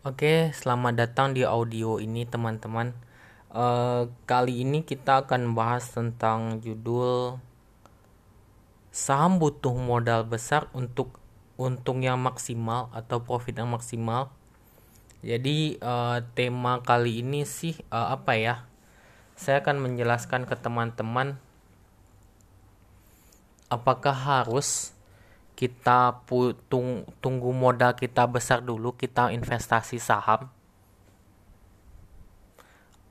Oke, selamat datang di audio ini teman-teman. Eh, kali ini kita akan bahas tentang judul saham butuh modal besar untuk untung yang maksimal atau profit yang maksimal. Jadi eh, tema kali ini sih eh, apa ya? Saya akan menjelaskan ke teman-teman apakah harus kita putung, tunggu modal kita besar dulu kita investasi saham.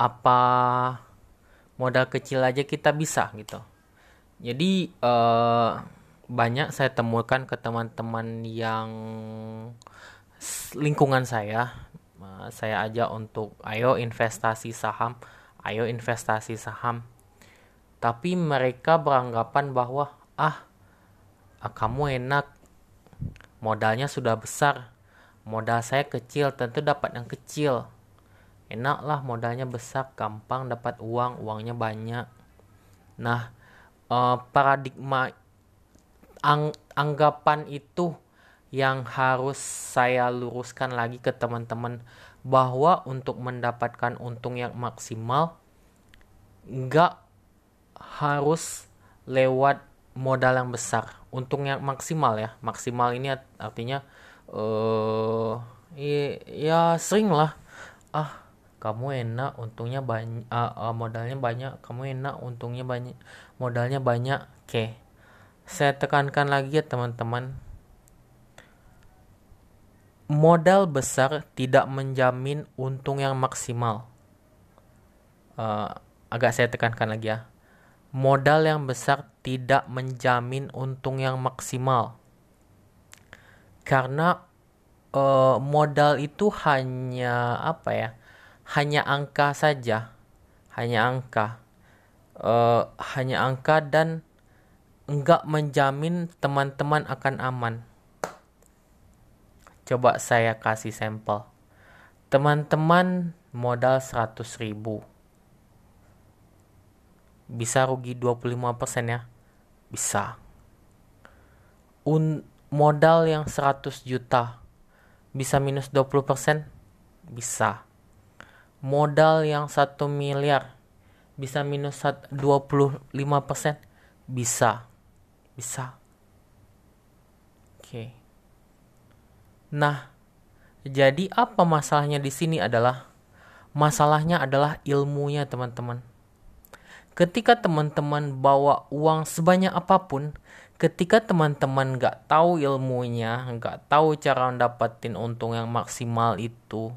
Apa modal kecil aja kita bisa gitu. Jadi eh, banyak saya temukan ke teman-teman yang lingkungan saya. Eh, saya aja untuk ayo investasi saham ayo investasi saham. Tapi mereka beranggapan bahwa ah ah, kamu enak. Modalnya sudah besar. Modal saya kecil tentu dapat yang kecil. Enak lah modalnya besar gampang dapat uang uangnya banyak. Nah eh, paradigma ang, anggapan itu yang harus saya luruskan lagi ke teman-teman bahwa untuk mendapatkan untung yang maksimal nggak harus lewat modal yang besar untung yang maksimal ya. Maksimal ini artinya eh uh, ya sering lah. Ah kamu enak untungnya banyak uh, uh, modalnya banyak kamu enak untungnya banyak modalnya banyak. Oke okay. saya tekankan lagi ya teman-teman. Modal besar tidak menjamin untung yang maksimal. Uh, agak saya tekankan lagi ya modal yang besar tidak menjamin untung yang maksimal. Karena uh, modal itu hanya apa ya? Hanya angka saja. Hanya angka. Uh, hanya angka dan enggak menjamin teman-teman akan aman. Coba saya kasih sampel. Teman-teman modal 100 ribu bisa rugi 25% ya? Bisa. Un modal yang 100 juta. Bisa minus 20% bisa. Modal yang 1 miliar. Bisa minus 25% bisa. Bisa. Oke. Nah jadi apa masalahnya di sini adalah masalahnya adalah ilmunya teman-teman ketika teman-teman bawa uang sebanyak apa pun, ketika teman-teman nggak tahu ilmunya, nggak tahu cara dapatin untung yang maksimal itu,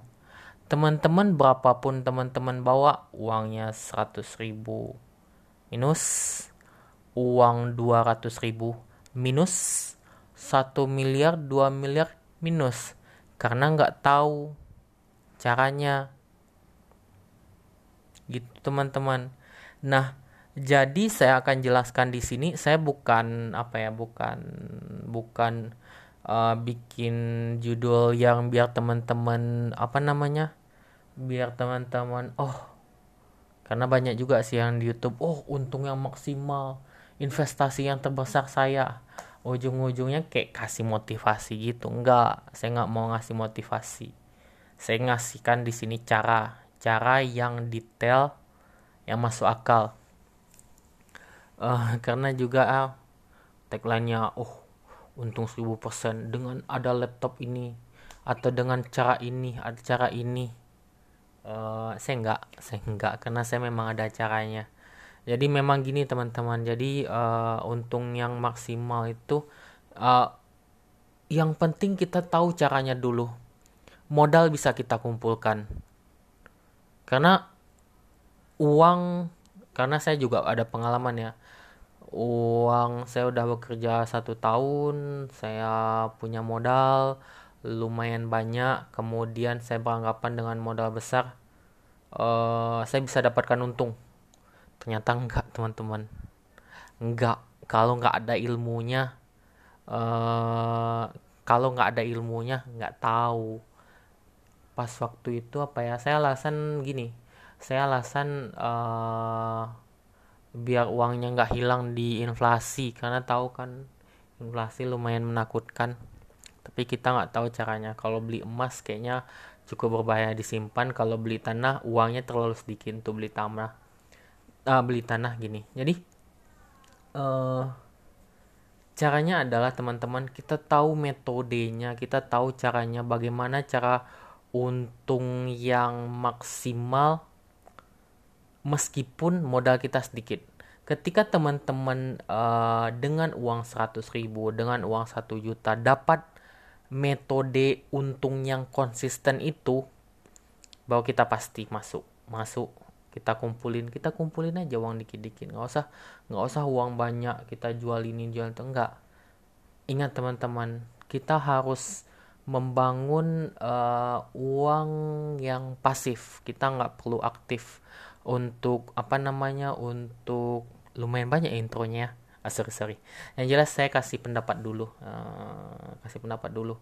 teman-teman berapapun teman-teman bawa uangnya 100 ribu. Minus uang 200 ribu. Minus 1 miliar 2 miliar minus. Karena nggak tahu caranya. Gitu teman-teman Nah, jadi saya akan jelaskan di sini. Saya bukan apa ya, bukan bukan uh, bikin judul yang biar teman-teman apa namanya, biar teman-teman oh karena banyak juga sih yang di YouTube oh untung yang maksimal investasi yang terbesar saya ujung-ujungnya kayak kasih motivasi gitu enggak saya nggak mau ngasih motivasi saya ngasihkan di sini cara cara yang detail yang masuk akal. Uh, karena juga uh, tagline-nya oh untung 1000% dengan ada laptop ini atau dengan cara ini ada cara ini. Uh, saya enggak saya enggak karena saya memang ada caranya. Jadi memang gini teman-teman. Jadi uh, untung yang maksimal itu uh, yang penting kita tahu caranya dulu. Modal bisa kita kumpulkan. Karena uang karena saya juga ada pengalaman ya. Uang saya udah bekerja satu tahun saya punya modal lumayan banyak kemudian saya beranggapan dengan modal besar uh, saya bisa dapatkan untung. Ternyata enggak teman-teman. Enggak kalau enggak ada ilmunya uh, kalau enggak ada ilmunya enggak tahu. Pas waktu itu apa ya saya alasan gini saya alasan uh, biar uangnya nggak hilang di inflasi karena tahu kan inflasi lumayan menakutkan. Tapi kita nggak tahu caranya. Kalau beli emas kayaknya cukup berbahaya disimpan. Kalau beli tanah uangnya terlalu sedikit untuk beli tanah uh, beli tanah gini. Jadi uh, caranya adalah teman-teman kita tahu metodenya kita tahu caranya bagaimana cara untung yang maksimal meskipun modal kita sedikit. Ketika teman-teman uh, dengan uang 100 ribu dengan uang 1 juta dapat metode untung yang konsisten itu bahwa kita pasti masuk. Masuk kita kumpulin. Kita kumpulin aja uang dikit-dikit. Nggak usah nggak usah uang banyak kita jual ini jual. Itu enggak. Ingat teman-teman kita harus membangun uh, uang yang pasif. Kita nggak perlu aktif untuk apa namanya untuk lumayan banyak intronya. Ah, sorry sorry. Yang jelas saya kasih pendapat dulu uh, kasih pendapat dulu.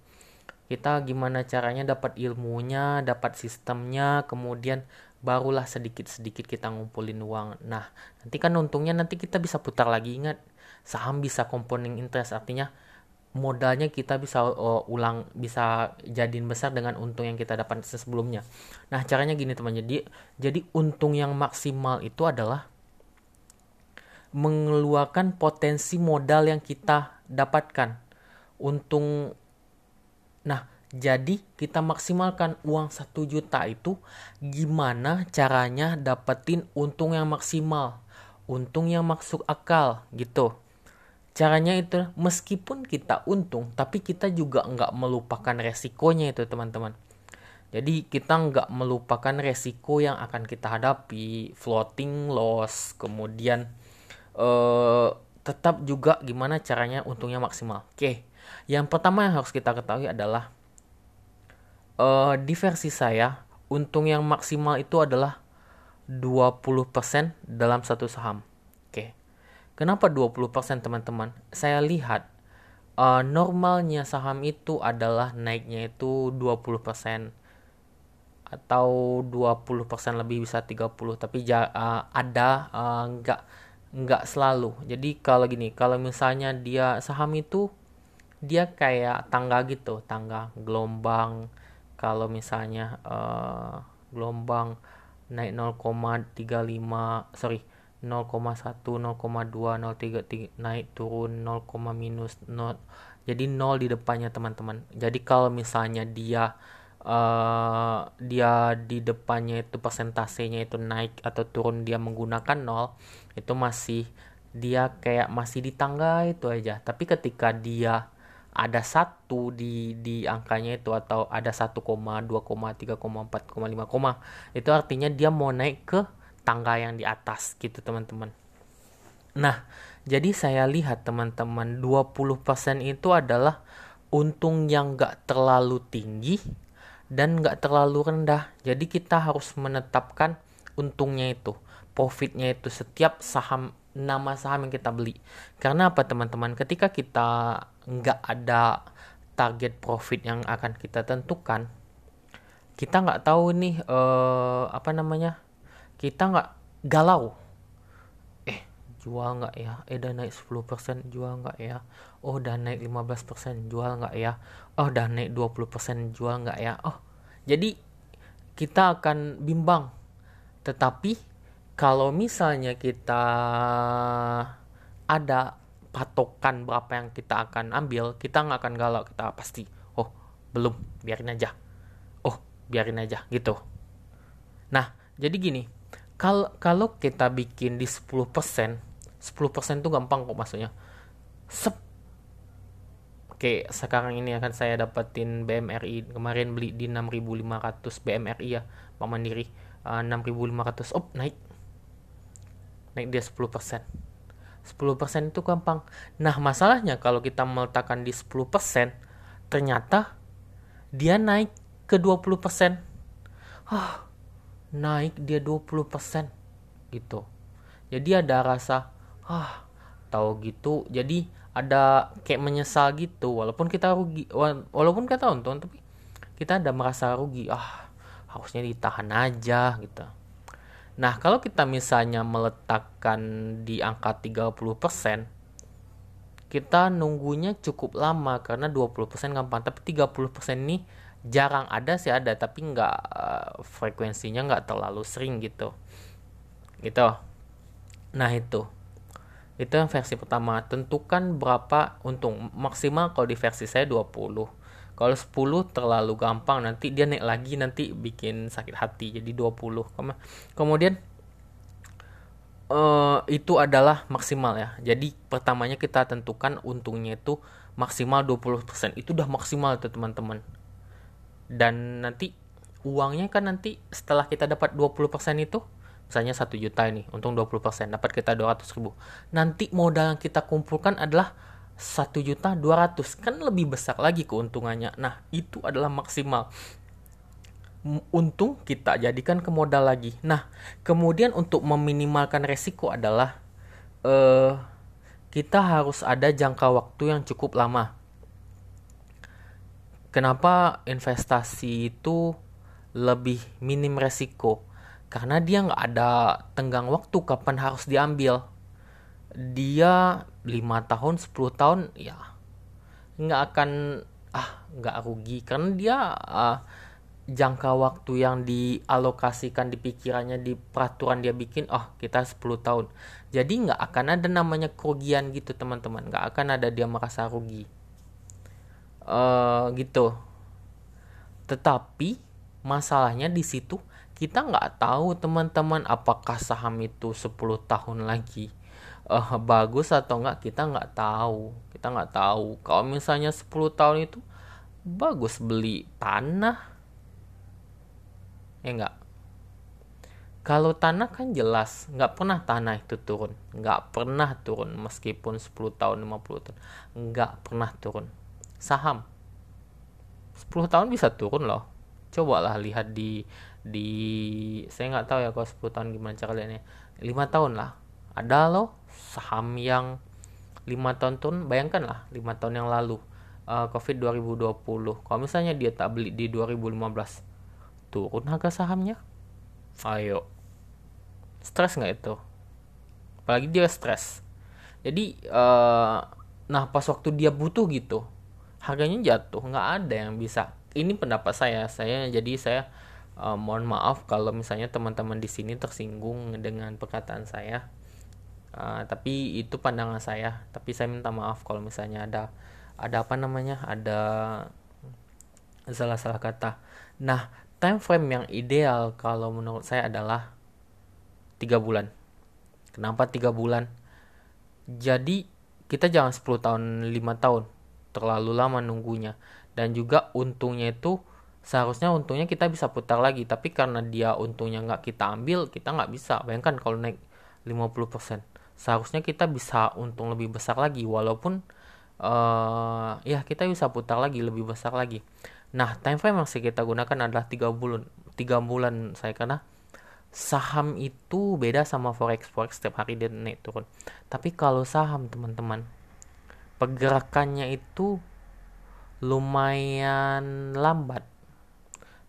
Kita gimana caranya dapat ilmunya dapat sistemnya kemudian barulah sedikit-sedikit kita ngumpulin uang. Nah nanti kan untungnya nanti kita bisa putar lagi. Ingat saham bisa compounding interest artinya modalnya kita bisa uh, ulang bisa jadiin besar dengan untung yang kita dapat sebelumnya. Nah, caranya gini teman. Jadi jadi untung yang maksimal itu adalah mengeluarkan potensi modal yang kita dapatkan. Untung Nah, jadi kita maksimalkan uang satu juta itu gimana caranya dapetin untung yang maksimal. Untung yang masuk akal gitu. Caranya itu meskipun kita untung tapi kita juga nggak melupakan resikonya itu teman-teman. Jadi kita nggak melupakan resiko yang akan kita hadapi, floating loss, kemudian uh, tetap juga gimana caranya untungnya maksimal. Oke, yang pertama yang harus kita ketahui adalah uh, di versi saya untung yang maksimal itu adalah 20% dalam satu saham. Oke. Kenapa 20% teman-teman? Saya lihat uh, normalnya saham itu adalah naiknya itu 20% atau 20% lebih bisa 30 tapi uh, ada uh, nggak nggak selalu jadi kalau gini kalau misalnya dia saham itu dia kayak tangga gitu tangga gelombang kalau misalnya uh, gelombang naik 0,35 sorry 0,1 0,2 0,3 naik turun 0, minus 0 jadi 0 di depannya teman-teman. Jadi kalau misalnya dia uh, dia di depannya itu persentasenya itu naik atau turun dia menggunakan nol itu masih dia kayak masih di tangga itu aja. Tapi ketika dia ada satu di di angkanya itu atau ada 1, 2, 3, 4, 5, itu artinya dia mau naik ke tangga yang di atas gitu teman-teman. Nah, jadi saya lihat teman-teman 20% itu adalah untung yang gak terlalu tinggi dan nggak terlalu rendah. Jadi kita harus menetapkan untungnya itu, profitnya itu setiap saham nama saham yang kita beli. Karena apa teman-teman? Ketika kita nggak ada target profit yang akan kita tentukan, kita nggak tahu nih eh, apa namanya? Kita nggak galau. Eh, jual nggak ya? Eh, udah naik 10% jual nggak ya? Oh, udah naik 15% jual nggak ya? oh udah naik 20% jual nggak ya oh jadi kita akan bimbang tetapi kalau misalnya kita ada patokan berapa yang kita akan ambil kita nggak akan galau kita pasti oh belum biarin aja oh biarin aja gitu nah jadi gini kalau kalau kita bikin di 10% 10% itu gampang kok maksudnya sep Oke, sekarang ini akan saya dapetin BMRI. Kemarin beli di 6500 BMRI ya, Pak Mandiri. Uh, 6500. Oh, naik. Naik dia 10%. 10% itu gampang. Nah, masalahnya kalau kita meletakkan di 10%, ternyata dia naik ke 20%. Ah, naik dia 20%. Gitu. Jadi ada rasa, ah, tahu gitu. Jadi ada kayak menyesal gitu walaupun kita rugi walaupun kita untung tapi kita ada merasa rugi ah harusnya ditahan aja gitu nah kalau kita misalnya meletakkan di angka 30% kita nunggunya cukup lama karena 20% gampang tapi 30% ini jarang ada sih ada tapi nggak uh, frekuensinya nggak terlalu sering gitu. Gitu. Nah itu. Itu yang versi pertama. Tentukan berapa untung. Maksimal kalau di versi saya 20 kalau 10 terlalu gampang nanti dia naik lagi nanti bikin sakit hati. Jadi 20 kemudian uh, itu adalah maksimal ya. Jadi pertamanya kita tentukan untungnya itu maksimal 20% itu udah maksimal tuh teman-teman dan nanti uangnya kan nanti setelah kita dapat 20% itu misalnya satu juta ini untung 20% dapat kita 200 ribu. Nanti modal yang kita kumpulkan adalah satu juta 200 kan lebih besar lagi keuntungannya. Nah itu adalah maksimal. Untung kita jadikan ke modal lagi. Nah kemudian untuk meminimalkan resiko adalah uh, kita harus ada jangka waktu yang cukup lama kenapa investasi itu lebih minim resiko? Karena dia nggak ada tenggang waktu kapan harus diambil. Dia lima tahun 10 tahun ya nggak akan ah nggak rugi. Karena dia uh, jangka waktu yang dialokasikan di pikirannya di peraturan dia bikin oh kita 10 tahun. Jadi nggak akan ada namanya kerugian gitu teman-teman. Nggak akan ada dia merasa rugi uh, gitu. Tetapi masalahnya di situ kita nggak tahu teman-teman apakah saham itu 10 tahun lagi uh, bagus atau nggak kita nggak tahu. Kita nggak tahu. Kalau misalnya 10 tahun itu bagus beli tanah. Ya nggak? Kalau tanah kan jelas nggak pernah tanah itu turun. Nggak pernah turun meskipun 10 tahun 50 tahun. Nggak pernah turun saham. 10 tahun bisa turun loh. Cobalah lihat di di saya nggak tahu ya kalau 10 tahun gimana cara lihatnya. Lima tahun lah. Ada loh saham yang lima tahun turun. Bayangkan lah lima tahun yang lalu uh, covid 2020 kalau misalnya dia tak beli di 2015 turun harga sahamnya? Ayo. Stres nggak itu? Apalagi dia stres. Jadi uh, nah pas waktu dia butuh gitu harganya jatuh nggak ada yang bisa. Ini pendapat saya saya jadi saya uh, mohon maaf kalau misalnya teman-teman di sini tersinggung dengan perkataan saya. Uh, tapi itu pandangan saya. Tapi saya minta maaf kalau misalnya ada ada apa namanya ada salah-salah kata. Nah time frame yang ideal kalau menurut saya adalah tiga bulan. Kenapa tiga bulan? Jadi kita jangan 10 tahun 5 tahun terlalu lama nunggunya. Dan juga untungnya itu seharusnya untungnya kita bisa putar lagi. Tapi karena dia untungnya nggak kita ambil kita nggak bisa. Bayangkan kalau naik 50% seharusnya kita bisa untung lebih besar lagi. Walaupun uh, ya kita bisa putar lagi lebih besar lagi. Nah time frame yang kita gunakan adalah tiga bulan tiga bulan saya karena saham itu beda sama forex forex setiap hari dia naik turun. Tapi kalau saham teman-teman pergerakannya itu lumayan lambat.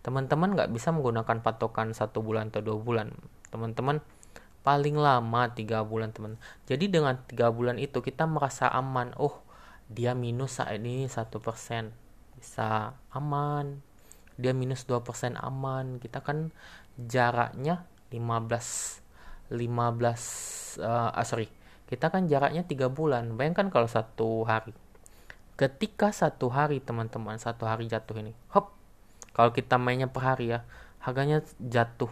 Teman-teman nggak bisa menggunakan patokan satu bulan atau dua bulan. Teman-teman paling lama tiga bulan teman. Jadi dengan tiga bulan itu kita merasa aman. Oh dia minus saat ini satu persen. Bisa aman. Dia minus dua persen aman. Kita kan jaraknya 15 15 uh, ah, sorry kita kan jaraknya tiga bulan. Bayangkan kalau satu hari. Ketika satu hari teman-teman satu hari jatuh ini hop. Kalau kita mainnya per hari ya harganya jatuh.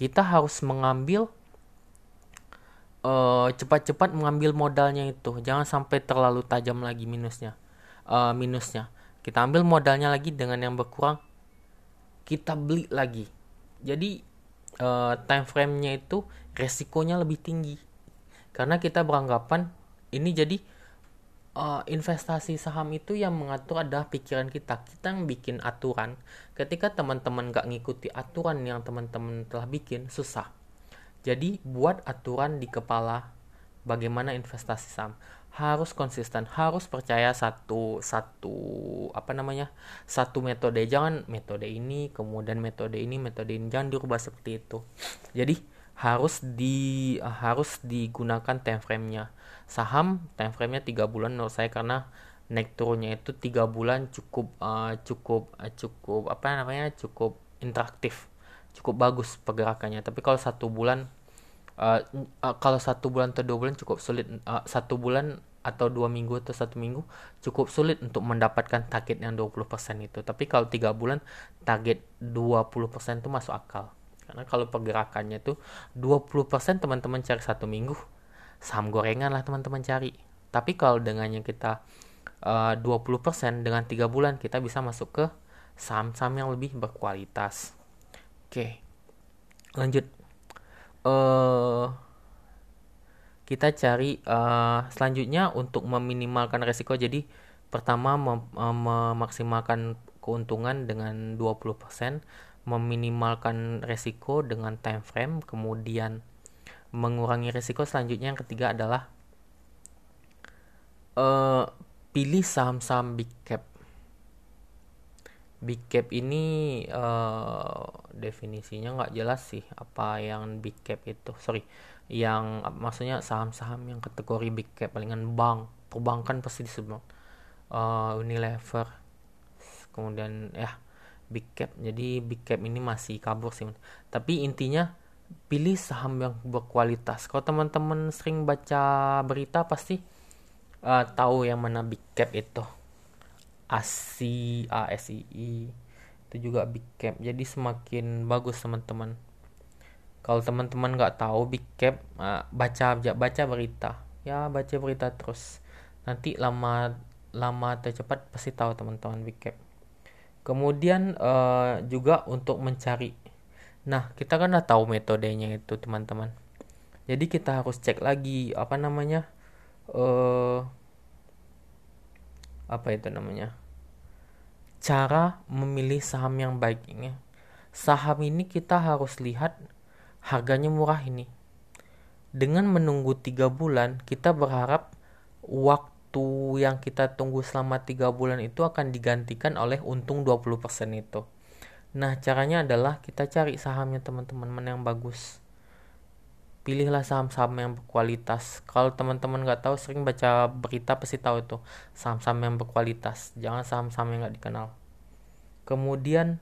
Kita harus mengambil uh, cepat-cepat mengambil modalnya itu. Jangan sampai terlalu tajam lagi minusnya. Uh, minusnya. Kita ambil modalnya lagi dengan yang berkurang kita beli lagi. Jadi uh, time frame-nya itu resikonya lebih tinggi karena kita beranggapan ini jadi uh, investasi saham itu yang mengatur adalah pikiran kita. Kita yang bikin aturan. Ketika teman-teman gak ngikuti aturan yang teman-teman telah bikin, susah. Jadi buat aturan di kepala bagaimana investasi saham. Harus konsisten, harus percaya satu satu apa namanya satu metode. Jangan metode ini, kemudian metode ini, metode ini. Jangan dirubah seperti itu. Jadi harus di harus digunakan time frame-nya. Saham time frame-nya tiga bulan menurut saya karena naik turunnya itu tiga bulan cukup uh, cukup uh, cukup apa namanya cukup interaktif cukup bagus pergerakannya. Tapi kalau satu bulan uh, uh, kalau satu bulan atau dua bulan cukup sulit uh, satu bulan atau dua minggu atau satu minggu cukup sulit untuk mendapatkan target yang 20% itu. Tapi kalau tiga bulan target 20% itu masuk akal karena kalau pergerakannya itu 20% teman-teman cari satu minggu saham gorengan lah teman-teman cari. Tapi kalau dengannya kita uh, 20% dengan tiga bulan kita bisa masuk ke saham-saham yang lebih berkualitas. Oke lanjut. Uh, kita cari uh, selanjutnya untuk meminimalkan resiko. Jadi pertama mem memaksimalkan keuntungan dengan 20% meminimalkan resiko dengan time frame kemudian mengurangi resiko selanjutnya yang ketiga adalah uh, pilih saham-saham big cap. Big cap ini uh, definisinya nggak jelas sih apa yang big cap itu. Sorry yang maksudnya saham-saham yang kategori big cap palingan bank perbankan pasti disebut uh, Unilever. Kemudian ya big cap. Jadi big cap ini masih kabur sih tapi intinya pilih saham yang berkualitas. Kalau teman-teman sering baca berita pasti uh, tahu yang mana big cap itu. ASI ASII itu juga big cap. Jadi semakin bagus teman-teman. Kalau teman-teman nggak tahu big cap uh, baca baca berita. Ya baca berita terus. Nanti lama lama atau cepat pasti tahu teman-teman big cap kemudian uh, juga untuk mencari. Nah kita kan udah tahu metodenya itu teman-teman. Jadi kita harus cek lagi apa namanya uh, apa itu namanya cara memilih saham yang baik ini. Saham ini kita harus lihat harganya murah ini. Dengan menunggu tiga bulan, kita berharap waktu yang kita tunggu selama tiga bulan itu akan digantikan oleh untung 20% itu. Nah, caranya adalah kita cari sahamnya teman-teman yang bagus. Pilihlah saham-saham yang berkualitas. Kalau teman-teman nggak tahu, sering baca berita pasti tahu itu saham-saham yang berkualitas. Jangan saham-saham yang nggak dikenal. Kemudian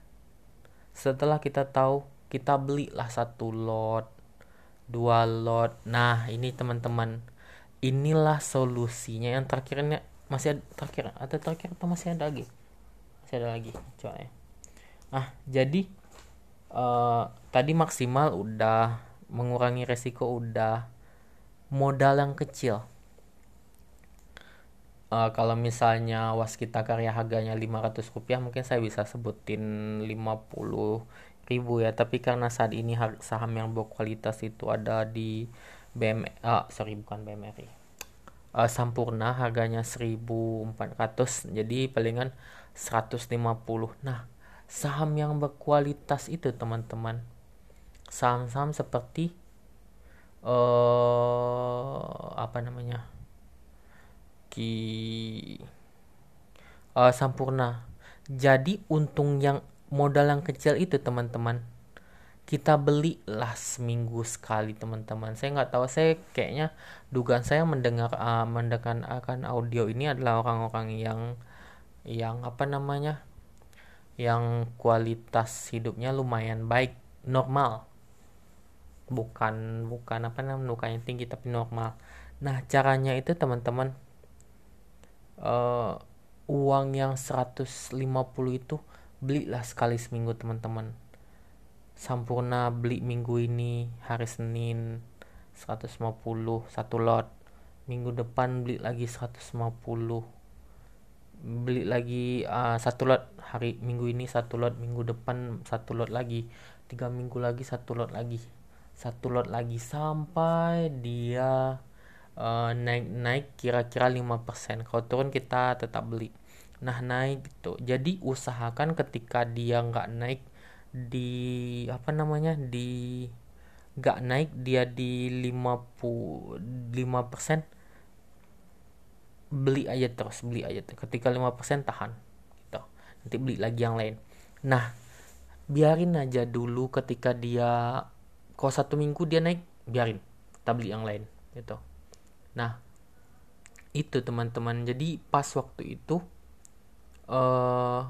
setelah kita tahu kita belilah satu lot dua lot nah ini teman-teman inilah solusinya. Yang terakhir ini masih ada terakhir atau terakhir atau masih ada lagi? Masih ada lagi coba ya ah jadi uh, tadi maksimal udah mengurangi resiko udah modal yang kecil. Uh, kalau misalnya waskita karya harganya 500 rupiah mungkin saya bisa sebutin 50 ribu ya. Tapi karena saat ini saham yang berkualitas itu ada di BM ah sorry bukan BMRI uh, Sampurna harganya 1400 jadi palingan 150 nah saham yang berkualitas itu teman-teman saham-saham seperti uh, apa namanya ki uh, Sampurna. Jadi untung yang modal yang kecil itu teman-teman kita belilah seminggu sekali teman-teman. Saya nggak tahu saya kayaknya dugaan saya mendengar uh, mendengar akan audio ini adalah orang-orang yang yang apa namanya yang kualitas hidupnya lumayan baik normal. Bukan bukan apa namanya bukan yang tinggi tapi normal. Nah caranya itu teman-teman uh, uang yang 150 itu belilah sekali seminggu teman-teman Sampurna beli minggu ini hari Senin 150 satu lot. Minggu depan beli lagi 150 beli lagi uh, satu lot. Hari minggu ini satu lot minggu depan satu lot lagi. Tiga minggu lagi satu lot lagi. Satu lot lagi sampai dia uh, naik naik kira-kira 5% kalau turun kita tetap beli. Nah naik gitu. Jadi usahakan ketika dia nggak naik di apa namanya di nggak naik dia di 55 persen. Beli aja terus beli aja terus. ketika 5% tahan gitu. Nanti beli lagi yang lain. Nah biarin aja dulu ketika dia kalau satu minggu dia naik biarin kita beli yang lain gitu. Nah itu teman-teman. Jadi pas waktu itu uh,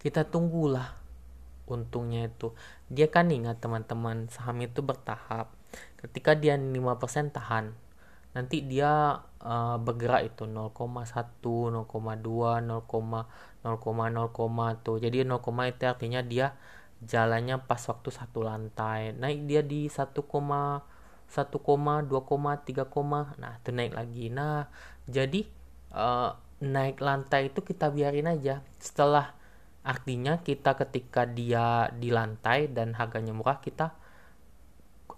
kita tunggulah untungnya itu. Dia kan ingat teman-teman saham itu bertahap. Ketika dia 5% tahan nanti dia uh, bergerak itu 0,1 0,2 0, 0,0 tuh. Jadi 0, itu artinya dia jalannya pas waktu satu lantai. Naik dia di 1, 1, 2, 3, nah itu naik lagi. Nah jadi uh, naik lantai itu kita biarin aja. Setelah artinya kita ketika dia di lantai dan harganya murah kita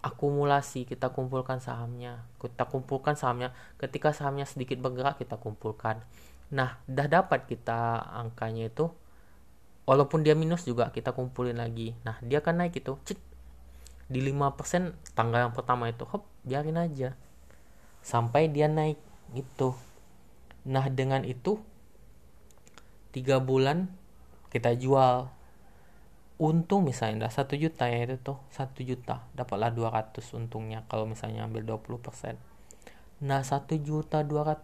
akumulasi kita kumpulkan sahamnya. Kita kumpulkan sahamnya. Ketika sahamnya sedikit bergerak kita kumpulkan. Nah udah dapat kita angkanya itu walaupun dia minus juga kita kumpulin lagi. Nah dia akan naik itu cik di 5% tanggal yang pertama itu hop biarin aja. Sampai dia naik gitu. Nah dengan itu tiga bulan kita jual. Untung misalnya satu juta ya itu tuh satu juta dapatlah 200 untungnya kalau misalnya ambil 20% nah satu juta 200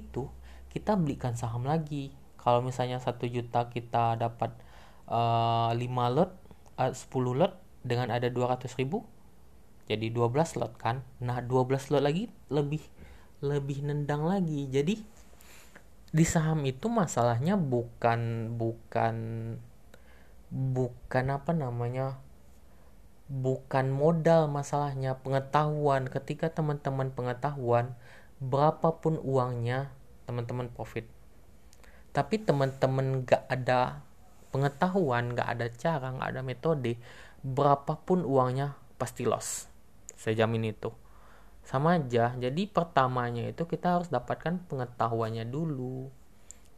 itu kita belikan saham lagi. Kalau misalnya satu juta kita dapat uh, 5 lot uh, 10 lot dengan ada 200 ribu jadi 12 slot kan? Nah 12 slot lagi lebih lebih nendang lagi. Jadi di saham itu masalahnya bukan bukan bukan apa namanya bukan modal masalahnya pengetahuan. Ketika teman-teman pengetahuan berapapun uangnya teman-teman profit. Tapi teman-teman gak ada pengetahuan gak ada cara gak ada metode berapapun uangnya pasti loss. Saya jamin itu sama aja jadi pertamanya itu kita harus dapatkan pengetahuannya dulu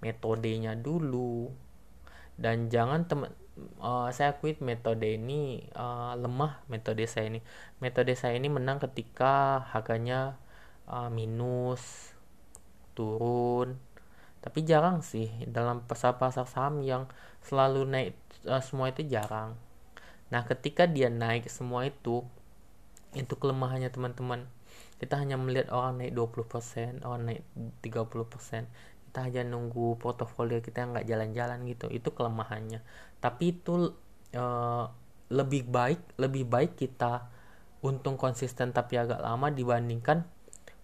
metodenya dulu. Dan jangan teman uh, saya quit metode ini uh, lemah metode saya ini. Metode saya ini menang ketika harganya uh, minus turun. Tapi jarang sih dalam pasar-pasar saham yang selalu naik uh, semua itu jarang. Nah, ketika dia naik semua itu, itu kelemahannya teman-teman. Kita hanya melihat orang naik 20%, orang naik 30%. Kita hanya nunggu portofolio kita yang nggak jalan-jalan gitu. Itu kelemahannya. Tapi itu uh, lebih baik, lebih baik kita untung konsisten tapi agak lama dibandingkan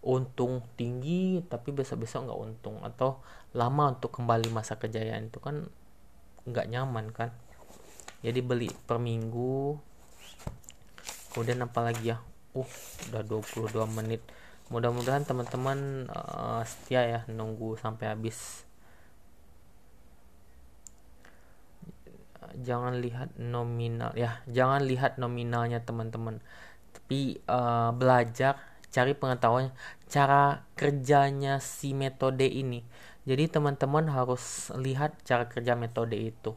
untung tinggi tapi besok-besok nggak untung atau lama untuk kembali masa kejayaan itu kan nggak nyaman kan jadi beli per minggu kemudian apa lagi ya uh udah 22 menit. Mudah-mudahan teman-teman uh, setia ya nunggu sampai habis. Jangan lihat nominal ya jangan lihat nominalnya teman-teman. Tapi uh, belajar cari pengetahuan cara kerjanya si metode ini. Jadi teman-teman harus lihat cara kerja metode itu.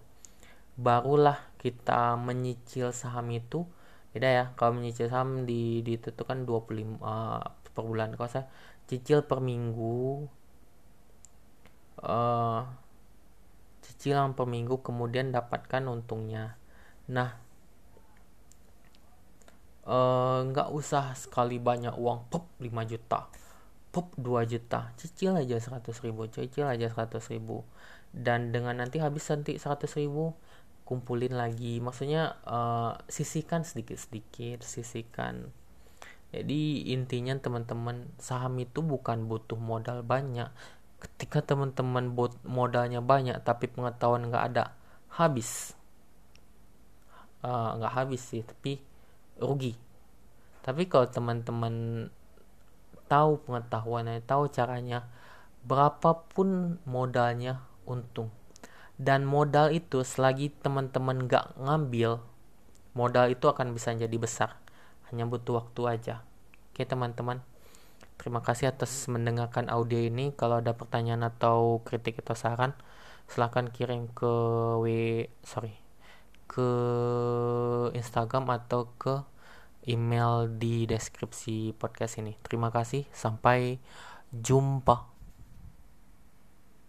Barulah kita menyicil saham itu beda ya kalau menyicil saham di di itu kan 25 uh, per bulan. Kalau saya cicil per minggu uh, cicilan per minggu kemudian dapatkan untungnya. Nah uh, nggak uh, usah sekali banyak uang pop 5 juta. Pop 2 juta. Cicil aja 100 ribu cicil aja 100 ribu. Dan dengan nanti habis nanti 100 ribu kumpulin lagi. Maksudnya uh, sisihkan sedikit-sedikit sisihkan. Jadi intinya teman-teman saham itu bukan butuh modal banyak. Ketika teman-teman modalnya banyak tapi pengetahuan nggak ada habis. Eh, nggak uh, habis sih tapi rugi. Tapi kalau teman-teman tahu pengetahuannya tahu caranya berapapun modalnya untung dan modal itu selagi teman-teman gak ngambil modal itu akan bisa jadi besar. Hanya butuh waktu aja. Oke teman-teman. Terima kasih atas mendengarkan audio ini. Kalau ada pertanyaan atau kritik atau saran silahkan kirim ke w sorry ke Instagram atau ke email di deskripsi podcast ini. Terima kasih. Sampai jumpa